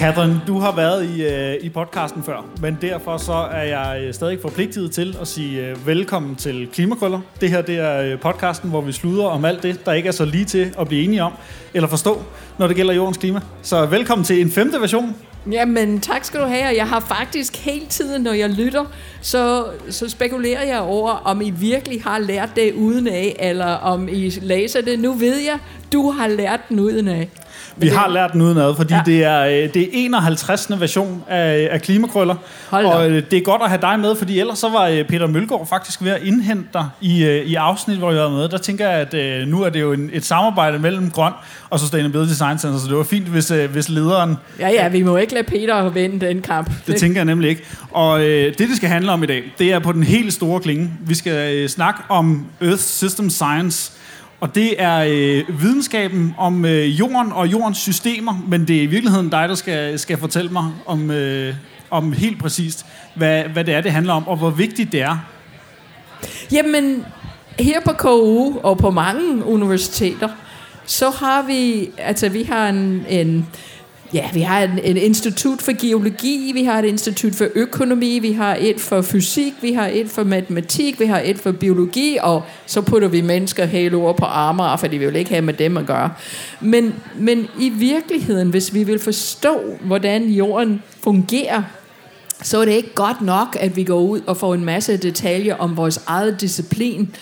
Catherine, du har været i, øh, i podcasten før, men derfor så er jeg øh, stadig forpligtet til at sige øh, velkommen til Klimakrøller. Det her det er øh, podcasten, hvor vi sluder om alt det, der ikke er så lige til at blive enige om eller forstå, når det gælder jordens klima. Så velkommen til en femte version. Jamen, tak skal du have. Jeg har faktisk hele tiden, når jeg lytter, så, så spekulerer jeg over, om I virkelig har lært det uden af, eller om I læser det. Nu ved jeg, du har lært den uden af. Vi har lært den udenad, fordi ja. det, er, øh, det er 51. version af, af Klimakrøller. Hold og øh, det er godt at have dig med, fordi ellers så var øh, Peter Mølgaard faktisk ved at indhente dig i, i afsnit, hvor jeg var med. Der tænker jeg, at nu er det jo en, et samarbejde mellem Grøn og Sustainability Design Center, så det var fint, hvis, hvis lederen... Ja, ja, vi må ikke lade Peter vinde den kamp. Det tænker jeg nemlig ikke. Og øh, det, det skal handle om i dag, det er på den helt store klinge. Vi skal øh, snakke om Earth System Science, og det er øh, videnskaben om øh, jorden og jordens systemer, men det er i virkeligheden dig, der skal, skal fortælle mig om, øh, om helt præcist, hvad, hvad det er, det handler om, og hvor vigtigt det er. Jamen, her på KU og på mange universiteter, så har vi, altså vi har en, en Ja, vi har en, en institut for geologi, vi har et institut for økonomi, vi har et for fysik, vi har et for matematik, vi har et for biologi, og så putter vi mennesker hele over på armer, fordi vi vil ikke have med dem at gøre. Men, men i virkeligheden, hvis vi vil forstå, hvordan jorden fungerer, så er det ikke godt nok, at vi går ud og får en masse detaljer om vores eget disciplin.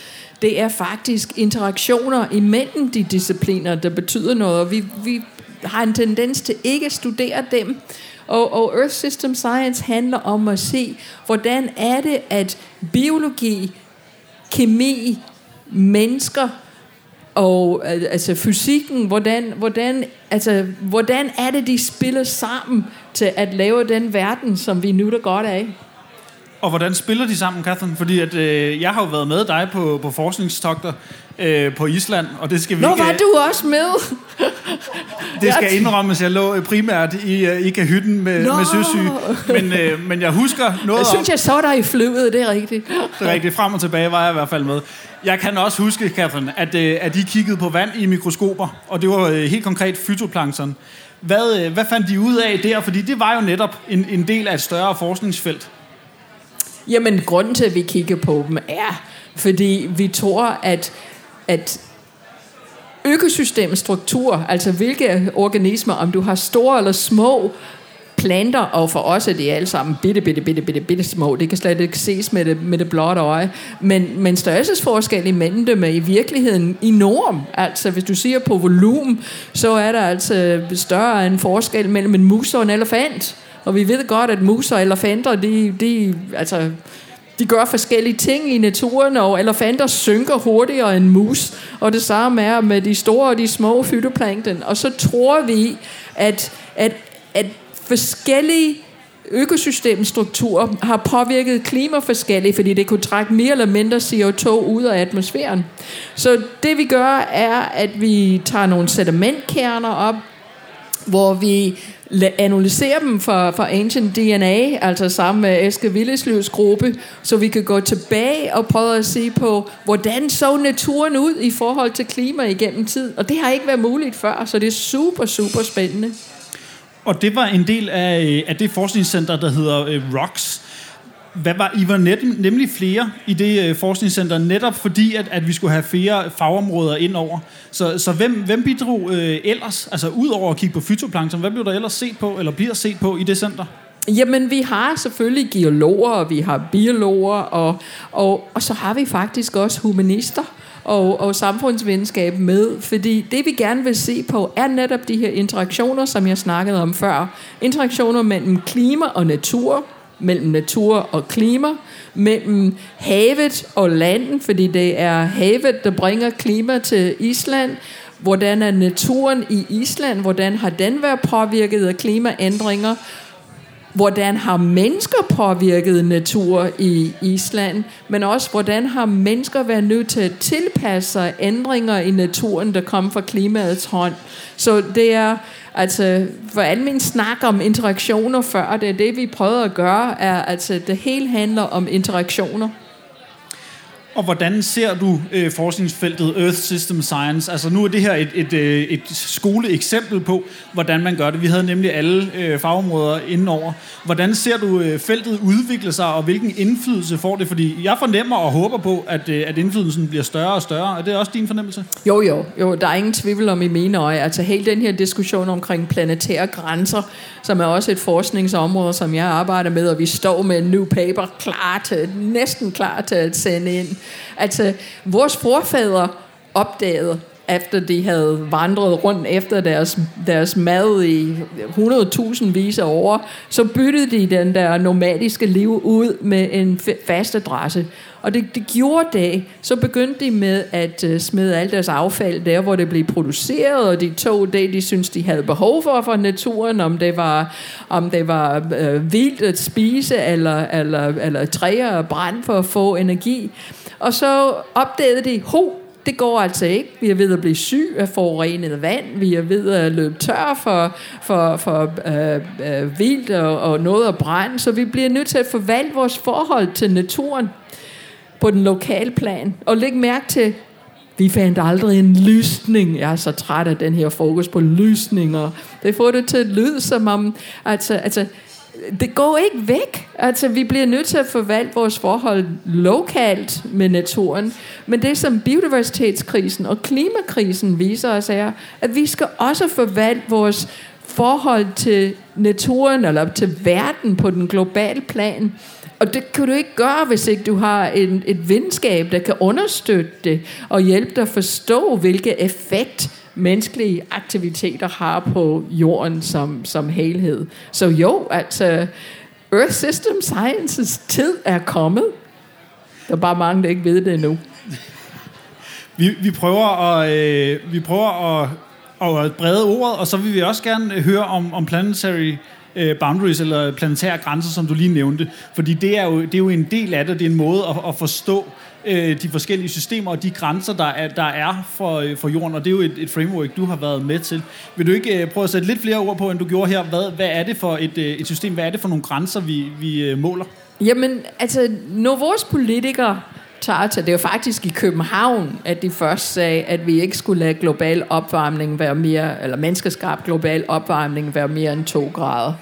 Det er faktisk interaktioner imellem de discipliner, der betyder noget, og vi, vi har en tendens til ikke at studere dem. Og, og Earth System Science handler om at se, hvordan er det, at biologi, kemi, mennesker og altså fysikken, hvordan, hvordan, altså, hvordan er det, de spiller sammen til at lave den verden, som vi nu der godt af? Og hvordan spiller de sammen, Catherine? Fordi at, øh, jeg har jo været med dig på, på forskningstogter øh, på Island, og det skal vi Nå, ikke... var du også med? Det skal indrømmes, jeg lå øh, primært i, øh, i kahytten med, Nå. med søsyge. Men, øh, men jeg husker noget Jeg om... synes, jeg så dig i flyet, det er rigtigt. Det er rigtigt. Frem og tilbage var jeg i hvert fald med. Jeg kan også huske, Catherine, at, øh, at de kiggede på vand i mikroskoper, og det var øh, helt konkret fytoplankton. Hvad, øh, hvad fandt de ud af der? Fordi det var jo netop en, en del af et større forskningsfelt. Jamen, grunden til, at vi kigger på dem, er, fordi vi tror, at, at økosystemets struktur, altså hvilke organismer, om du har store eller små planter, og for os er de alle sammen bitte, bitte, bitte, bitte, bitte små. Det kan slet ikke ses med det, med det blotte øje. Men, men størrelsesforskel imellem dem er i virkeligheden enorm. Altså, hvis du siger på volumen, så er der altså større en forskel mellem en mus og en elefant. Og vi ved godt, at mus og elefanter, de, de, altså, de gør forskellige ting i naturen, og elefanter synker hurtigere end mus. Og det samme er med de store og de små fytoplankton. Og så tror vi, at, at, at forskellige økosystemstrukturer har påvirket klima forskelligt, fordi det kunne trække mere eller mindre CO2 ud af atmosfæren. Så det vi gør, er, at vi tager nogle sedimentkerner op, hvor vi analyserer dem for, for ancient DNA, altså sammen med Eske Villesløvs gruppe, så vi kan gå tilbage og prøve at se på, hvordan så naturen ud i forhold til klima igennem tid. Og det har ikke været muligt før, så det er super, super spændende. Og det var en del af, af det forskningscenter, der hedder øh, ROCKS, hvad var, I var net, nemlig flere i det øh, forskningscenter, netop fordi, at, at vi skulle have flere fagområder ind over. Så, så hvem, hvem bidrog øh, ellers, altså ud over at kigge på fytoplankton, hvad blev der ellers set på, eller bliver set på i det center? Jamen, vi har selvfølgelig geologer, og vi har biologer, og, og, og så har vi faktisk også humanister og, og samfundsvidenskab med, fordi det vi gerne vil se på, er netop de her interaktioner, som jeg snakkede om før. Interaktioner mellem klima og natur, mellem natur og klima, mellem havet og landet, fordi det er havet, der bringer klima til Island, hvordan er naturen i Island, hvordan har den været påvirket af klimaændringer, hvordan har mennesker påvirket natur i Island, men også hvordan har mennesker været nødt til at tilpasse sig ændringer i naturen, der kommer fra klimaets hånd. Så det er, altså, hvordan min snak om interaktioner før, det er det, vi prøver at gøre, er, altså, det hele handler om interaktioner. Og hvordan ser du øh, forskningsfeltet Earth System Science? Altså nu er det her et, et, øh, et skoleeksempel på, hvordan man gør det. Vi havde nemlig alle øh, fagområder indenover. Hvordan ser du øh, feltet udvikle sig, og hvilken indflydelse får det? Fordi jeg fornemmer og håber på, at, øh, at indflydelsen bliver større og større. Er det også din fornemmelse? Jo, jo, jo. Der er ingen tvivl om i mine øje. Altså hele den her diskussion omkring planetære grænser, som er også et forskningsområde, som jeg arbejder med, og vi står med en new paper klar til, næsten klar til at sende ind. Altså, vores forfædre opdagede, efter de havde vandret rundt efter deres, deres mad i 100.000 vis af år, så byttede de den der nomadiske liv ud med en fast adresse. Og det, det gjorde det. Så begyndte de med at uh, smide alt deres affald der, hvor det blev produceret, og de tog det, de synes de havde behov for for naturen, om det var, om det var uh, vildt at spise, eller, eller, eller træer og brand for at få energi. Og så opdagede de, ho, det går altså ikke. Vi er ved at blive syg af forurenet vand. Vi er ved at løbe tør for, for, for øh, øh, vildt og, og noget at brænde. Så vi bliver nødt til at forvalte vores forhold til naturen på den lokale plan. Og læg mærke til, vi fandt aldrig en lysning. Jeg er så træt af den her fokus på lysninger. Det får det til at lyde som om, altså, altså det går ikke væk. Altså, vi bliver nødt til at forvalte vores forhold lokalt med naturen. Men det, som biodiversitetskrisen og klimakrisen viser os, er, at vi skal også forvalte vores forhold til naturen, eller til verden på den globale plan. Og det kan du ikke gøre, hvis ikke du har en, et venskab, der kan understøtte det, og hjælpe dig at forstå, hvilke effekt menneskelige aktiviteter har på jorden som, som helhed. Så jo, altså, Earth System Sciences tid er kommet. Der er bare mange, der ikke ved det endnu. Vi, vi prøver at, øh, vi prøver at, og brede ordet, og så vil vi også gerne øh, høre om, om planetary øh, boundaries, eller planetære grænser, som du lige nævnte. Fordi det er jo, det er jo en del af det, det er en måde at, at forstå øh, de forskellige systemer og de grænser, der er, der er for, øh, for jorden, og det er jo et, et framework, du har været med til. Vil du ikke øh, prøve at sætte lidt flere ord på, end du gjorde her? Hvad, hvad er det for et, øh, et system? Hvad er det for nogle grænser, vi, vi øh, måler? Jamen, altså, når vores politikere Tata. det er jo faktisk i København, at de først sagde, at vi ikke skulle lade global opvarmning være mere, eller menneskeskabt global opvarmning være mere end to grader.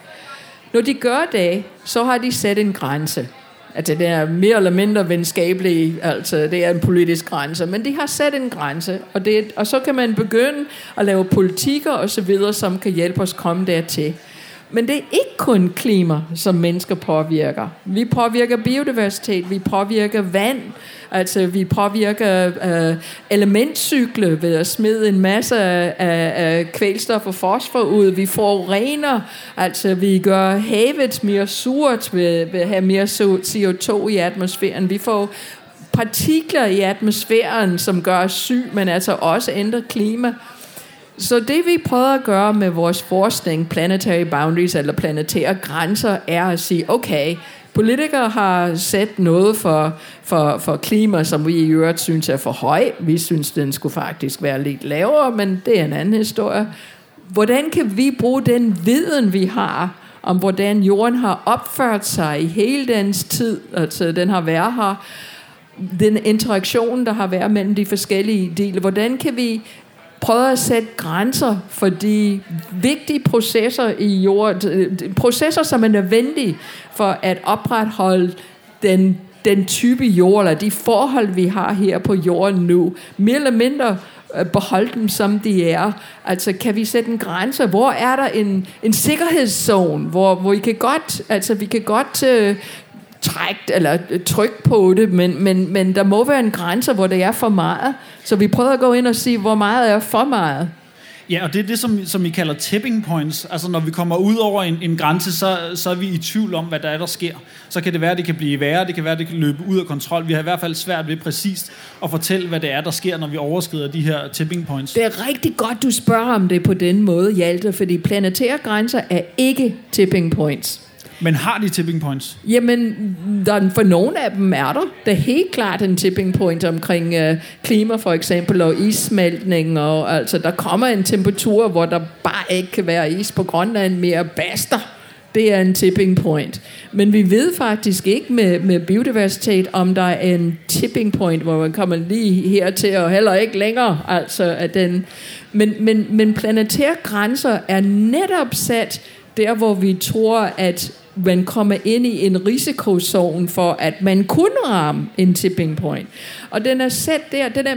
Når de gør det, så har de sat en grænse. Altså det er mere eller mindre venskabelige, altså det er en politisk grænse, men de har sat en grænse, og, det, og så kan man begynde at lave politikker og så videre, som kan hjælpe os komme dertil. Men det er ikke kun klima, som mennesker påvirker. Vi påvirker biodiversitet, vi påvirker vand, altså vi påvirker øh, elementcykle ved at smide en masse af, af kvælstof og fosfor ud. Vi forurener, altså vi gør havet mere surt ved, ved at have mere CO2 i atmosfæren. Vi får partikler i atmosfæren, som gør os syg, men altså også ændrer klima. Så det vi prøver at gøre med vores forskning, planetary boundaries eller planetære grænser, er at sige, okay, politikere har sat noget for, for, for klima, som vi i øvrigt synes er for høj. Vi synes, den skulle faktisk være lidt lavere, men det er en anden historie. Hvordan kan vi bruge den viden, vi har, om hvordan jorden har opført sig i hele dens tid, altså den har været her, den interaktion, der har været mellem de forskellige dele, hvordan kan vi prøvet at sætte grænser for de vigtige processer i jord, processer, som er nødvendige for at opretholde den, den type jord, eller de forhold, vi har her på jorden nu, mere eller mindre øh, beholde dem, som de er. Altså, kan vi sætte en grænse? Hvor er der en, en sikkerhedszone, hvor, hvor vi kan godt, altså, vi kan godt uh, trække eller trykke på det, men, men, men der må være en grænse, hvor det er for meget. Så vi prøver at gå ind og sige, hvor meget er for meget. Ja, og det er det, som, som I kalder tipping points. Altså, når vi kommer ud over en, en grænse, så, så er vi i tvivl om, hvad der er, der sker. Så kan det være, at det kan blive værre, det kan være, at det kan løbe ud af kontrol. Vi har i hvert fald svært ved præcist at fortælle, hvad det er, der sker, når vi overskrider de her tipping points. Det er rigtig godt, du spørger om det på den måde, Hjalte, fordi planetære grænser er ikke tipping points. Men har de tipping points? Jamen, der, for nogle af dem er der. Der er helt klart en tipping point omkring øh, klima for eksempel, og issmeltning. Og, altså, der kommer en temperatur, hvor der bare ikke kan være is på Grønland mere. Basta! det er en tipping point. Men vi ved faktisk ikke med, med biodiversitet, om der er en tipping point, hvor man kommer lige hertil og heller ikke længere. Altså, at den, men, men, men planetære grænser er netop sat der, hvor vi tror, at man kommer ind i en risikozone for, at man kunne ramme en tipping point. Og den er sat der, den er,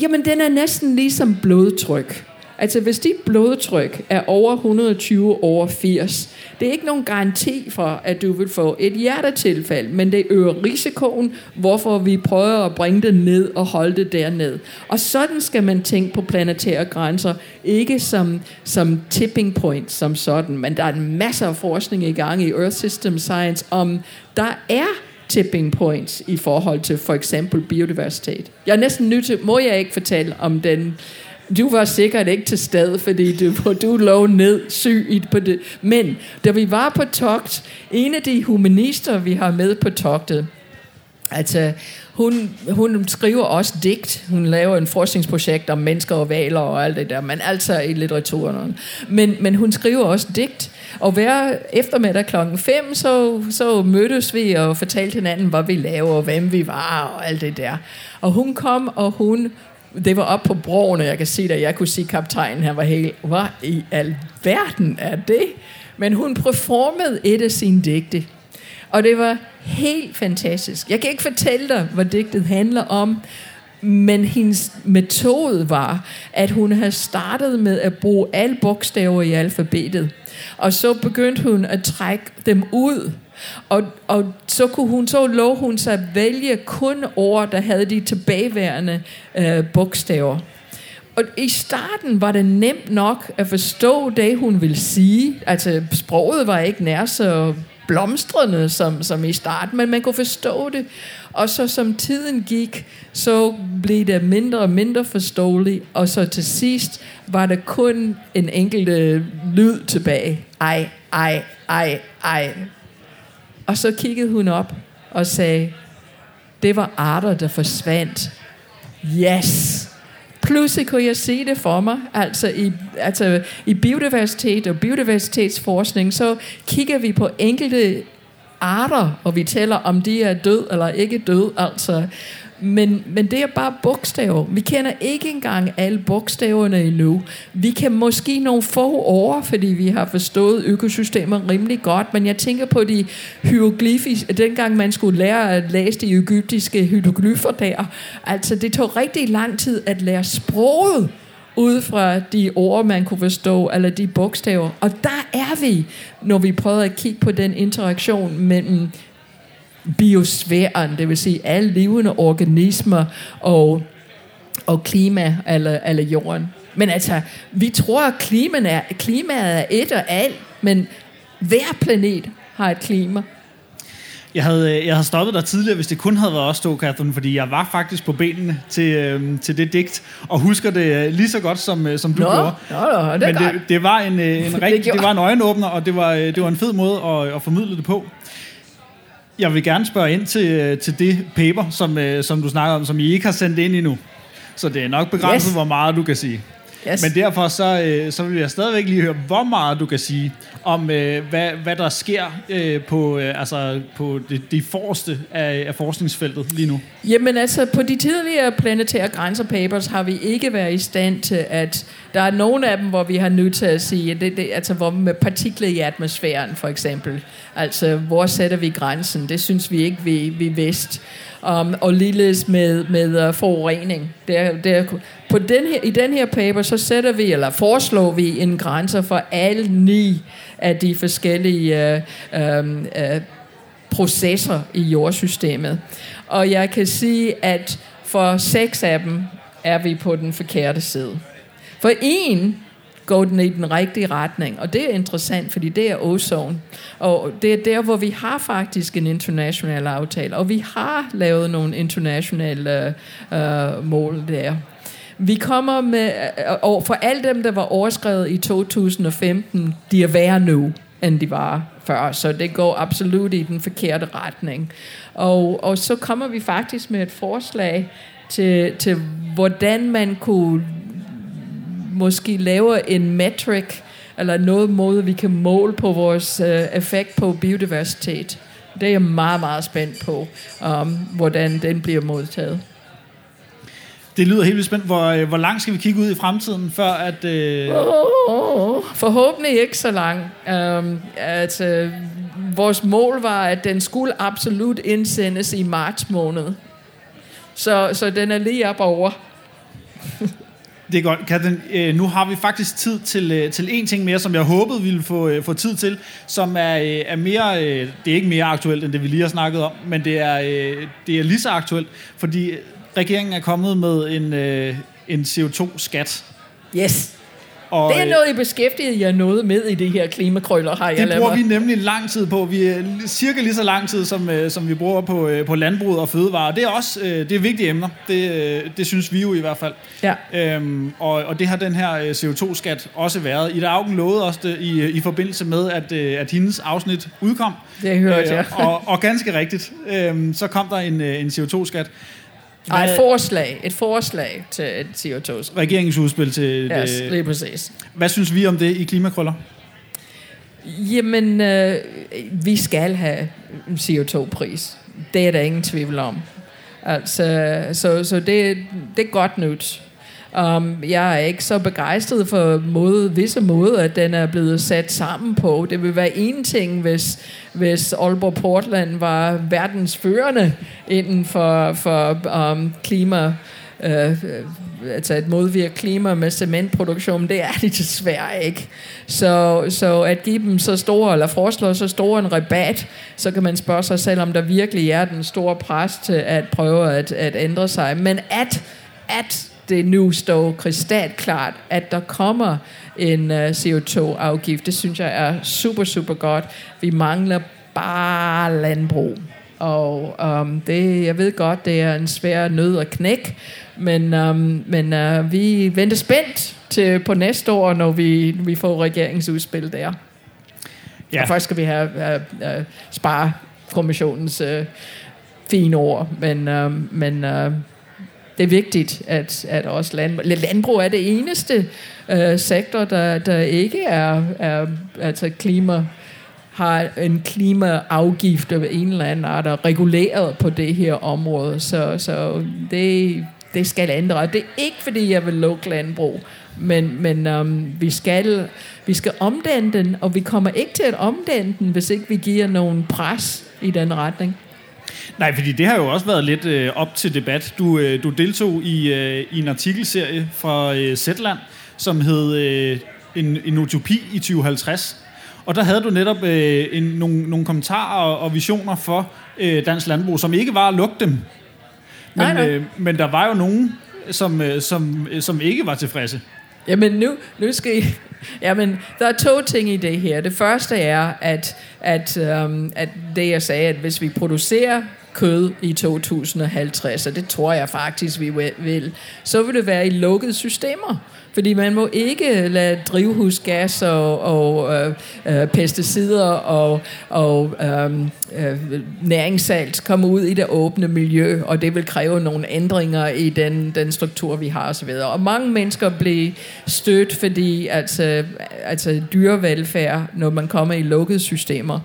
jamen den er næsten ligesom blodtryk. Altså hvis dit blodtryk er over 120 over 80, det er ikke nogen garanti for, at du vil få et hjertetilfælde, men det øger risikoen, hvorfor vi prøver at bringe det ned og holde det derned. Og sådan skal man tænke på planetære grænser, ikke som, som tipping point som sådan, men der er en masse af forskning i gang i Earth System Science om, der er tipping points i forhold til for eksempel biodiversitet. Jeg er næsten nødt til, må jeg ikke fortælle om den du var sikkert ikke til stede, fordi du, du lå ned syg på det. Men da vi var på togt, en af de humanister, vi har med på togtet, altså hun, hun skriver også digt. Hun laver en forskningsprojekt om mennesker og valer og alt det der, men altså i litteraturen. Men, men hun skriver også digt. Og hver eftermiddag klokken 5, så, så mødtes vi og fortalte hinanden, hvad vi laver, og hvem vi var og alt det der. Og hun kom, og hun det var op på broen, og jeg kan se, at jeg kunne se kaptajnen, han var helt, hvad i alverden er det? Men hun performede et af sine digte, og det var helt fantastisk. Jeg kan ikke fortælle dig, hvad digtet handler om, men hendes metode var, at hun havde startet med at bruge alle bogstaver i alfabetet. Og så begyndte hun at trække dem ud og, og så kunne hun, så lå hun sig at vælge kun ord, der havde de tilbageværende øh, bogstaver. Og i starten var det nemt nok at forstå det, hun ville sige. Altså, sproget var ikke nær så blomstrende som, som i starten, men man kunne forstå det. Og så som tiden gik, så blev det mindre og mindre forståeligt, og så til sidst var der kun en enkelt øh, lyd tilbage. Ej, ej, ej, ej. Og så kiggede hun op og sagde, det var arter, der forsvandt. Yes! Pludselig kunne jeg se det for mig. Altså i, altså i biodiversitet og biodiversitetsforskning, så kigger vi på enkelte arter, og vi tæller, om de er død eller ikke død. Altså, men, men det er bare bogstaver. Vi kender ikke engang alle bogstaverne endnu. Vi kan måske nogle få år, fordi vi har forstået økosystemer rimelig godt, men jeg tænker på de hieroglyfiske, dengang man skulle lære at læse de egyptiske hieroglyfer der. Altså, det tog rigtig lang tid at lære sproget ud fra de ord, man kunne forstå, eller de bogstaver. Og der er vi, når vi prøver at kigge på den interaktion mellem biosfæren, det vil sige alle levende organismer og, og klima eller, eller jorden. Men altså, vi tror, at klimaet er, klimaet er et og alt, men hver planet har et klima. Jeg havde, øh, jeg havde stoppet dig tidligere, hvis det kun havde været os to, Catherine, fordi jeg var faktisk på benene til, øh, til det digt, og husker det øh, lige så godt, som, øh, som du nå, gjorde. Nå, nå, det Men det, det, var en, en rigtig, det, det var en øjenåbner, og det var, det var en fed måde at, at formidle det på. Jeg vil gerne spørge ind til, øh, til det paper, som, øh, som du snakker om, som I ikke har sendt ind endnu. Så det er nok begrænset, yes. hvor meget du kan sige. Yes. Men derfor så, øh, så vil jeg stadigvæk lige høre, hvor meget du kan sige om, øh, hvad, hvad der sker øh, på, øh, altså, på det, det forreste af, af forskningsfeltet lige nu. Jamen altså, på de tidligere planetære grænser papers har vi ikke været i stand til at... Der er nogle af dem, hvor vi har nødt til at sige, det, det, altså hvor med partikler i atmosfæren for eksempel. Altså, hvor sætter vi grænsen? Det synes vi ikke, vi, vi vidste um, og ligeledes med, med uh, forurening. Der, der, på den her, I den her paper, så sætter vi, eller foreslår vi en grænse for alle ni af de forskellige uh, um, uh, processer i jordsystemet. Og jeg kan sige, at for seks af dem er vi på den forkerte side. For en går den i den rigtige retning. Og det er interessant, fordi det er ozone. Og det er der, hvor vi har faktisk en international aftale, og vi har lavet nogle internationale øh, mål der. Vi kommer med, øh, og for alle dem, der var overskrevet i 2015, de er værre nu, end de var før, så det går absolut i den forkerte retning. Og, og så kommer vi faktisk med et forslag til, til hvordan man kunne måske laver en metric eller noget måde, vi kan måle på vores øh, effekt på biodiversitet. Det er jeg meget, meget spændt på, um, hvordan den bliver modtaget. Det lyder helt vildt spændt. Hvor, øh, hvor langt skal vi kigge ud i fremtiden, før at... Øh... Oh, forhåbentlig ikke så langt. Um, at, uh, vores mål var, at den skulle absolut indsendes i marts måned. Så, så den er lige op over. Det er godt. Kan øh, nu har vi faktisk tid til, øh, til en ting mere, som jeg håbede, vi ville få, øh, få tid til, som er, øh, er mere, øh, det er ikke mere aktuelt, end det vi lige har snakket om, men det er, øh, det er lige så aktuelt, fordi regeringen er kommet med en, øh, en CO2-skat. Yes. Og, det er noget, I beskæftiget jer noget med i det her klimakrøller, har jeg Det bruger vi nemlig lang tid på. Vi er cirka lige så lang tid, som, øh, som vi bruger på, øh, på landbruget og fødevare. Det er også øh, det er vigtige emner. Det, det synes vi jo i hvert fald. Ja. Øhm, og, og det har den her CO2-skat også været. Ida Augen lovede også det i, i forbindelse med, at, at hendes afsnit udkom. Det hørte jeg. og, og ganske rigtigt, øhm, så kom der en, en CO2-skat. Ej, et forslag. Et forslag til et CO2. Regeringsudspil til det. Yes, lige præcis. Hvad synes vi om det i Klimakrøller? Jamen, øh, vi skal have en CO2-pris. Det er der ingen tvivl om. Altså, så, så det, det er godt nyt. Um, jeg er ikke så begejstret for måde, visse måder, at den er blevet sat sammen på. Det vil være en ting, hvis, hvis Aalborg Portland var verdens førende inden for, for um, klima, uh, altså at modvirke klima med cementproduktion, det er de desværre ikke. Så, så at give dem så store, eller foreslå så stor en rabat, så kan man spørge sig selv, om der virkelig er den store pres til at prøve at, at ændre sig. Men at, at det nu står kristalklart, at der kommer en uh, CO2-afgift. Det synes jeg er super, super godt. Vi mangler bare landbrug. Og um, det, jeg ved godt, det er en svær nød at knække, men, um, men uh, vi venter spændt til på næste år, når vi, vi får regeringsudspil der. Ja. Og først skal vi have uh, uh, spare kommissionens uh, fine ord, men, uh, men uh, det er vigtigt, at, at også land, landbrug er det eneste øh, sektor, der, der ikke er, er altså klima har en klimaafgift af en eller anden art er reguleret på det her område. Så, så det, det skal ændre. Det er ikke, fordi jeg vil lukke landbrug, men, men øhm, vi, skal, vi skal omdanne den, og vi kommer ikke til at omdanne den, hvis ikke vi giver nogen pres i den retning. Nej, fordi det har jo også været lidt øh, op til debat. Du, øh, du deltog i, øh, i en artikelserie fra øh, Zetland, som hed øh, en, en utopi i 2050. Og der havde du netop øh, en, nogle, nogle kommentarer og, og visioner for øh, dansk landbrug, som ikke var at lukke dem. Men, nej, nej. Øh, men der var jo nogen, som, øh, som, øh, som ikke var tilfredse. Jamen nu, nu skal I... Jamen, der er to ting i det her. Det første er, at, at, um, at det jeg sagde, at hvis vi producerer kød i 2050, og det tror jeg faktisk, vi vil, så vil det være i lukkede systemer. Fordi man må ikke lade drivhusgas og, og øh, øh, pesticider og, og øh, øh, næringssalt komme ud i det åbne miljø, og det vil kræve nogle ændringer i den, den struktur, vi har osv. Og mange mennesker bliver stødt, fordi altså, altså dyrevelfærd, når man kommer i lukkede systemer,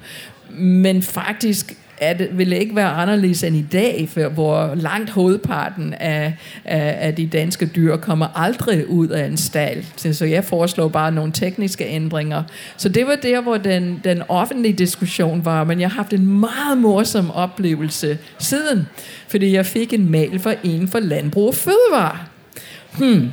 men faktisk at det ikke være anderledes end i dag, for hvor langt hovedparten af, af, af de danske dyr kommer aldrig ud af en stald. Så jeg foreslår bare nogle tekniske ændringer. Så det var der, hvor den, den offentlige diskussion var, men jeg har haft en meget morsom oplevelse siden, fordi jeg fik en mail fra en for Landbrug og Fødevare. Hmm,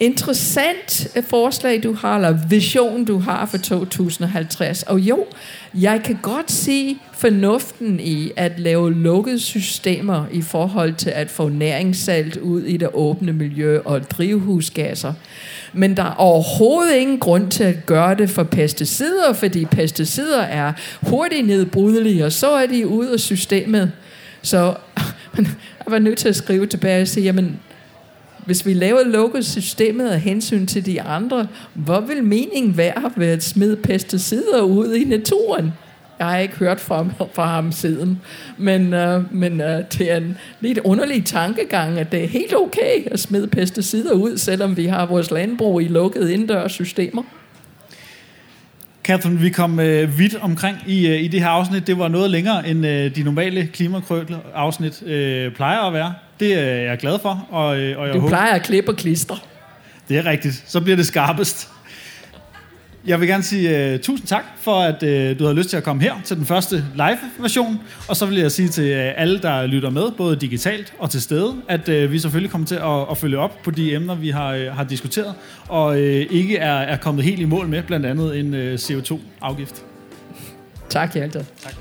interessant øh, forslag, du har, eller vision, du har for 2050. Og jo, jeg kan godt se fornuften i at lave lukkede systemer i forhold til at få næringssalt ud i det åbne miljø og drivhusgasser. Men der er overhovedet ingen grund til at gøre det for pesticider, fordi pesticider er hurtigt nedbrydelige, og så er de ude af systemet. Så jeg var nødt til at skrive tilbage og sige, jamen, hvis vi laver lukket systemet af hensyn til de andre, hvor vil meningen være ved at smide pesticider ud i naturen? Jeg har ikke hørt fra, fra ham siden, men, uh, men uh, det er en lidt underlig tankegang, at det er helt okay at smide pesticider ud, selvom vi har vores landbrug i lukkede indendørs systemer. Catherine, vi kom øh, vidt omkring i, øh, i det her afsnit. Det var noget længere, end øh, de normale klimakrøgle afsnit øh, plejer at være. Det er jeg glad for. Og, øh, og jeg Du håber, plejer at klippe og klistre. Det er rigtigt. Så bliver det skarpest. Jeg vil gerne sige uh, tusind tak for, at uh, du har lyst til at komme her til den første live-version. Og så vil jeg sige til uh, alle, der lytter med, både digitalt og til stede, at uh, vi selvfølgelig kommer til at, at følge op på de emner, vi har, uh, har diskuteret, og uh, ikke er, er kommet helt i mål med, blandt andet en uh, CO2-afgift. Tak, Hjalte. Tak.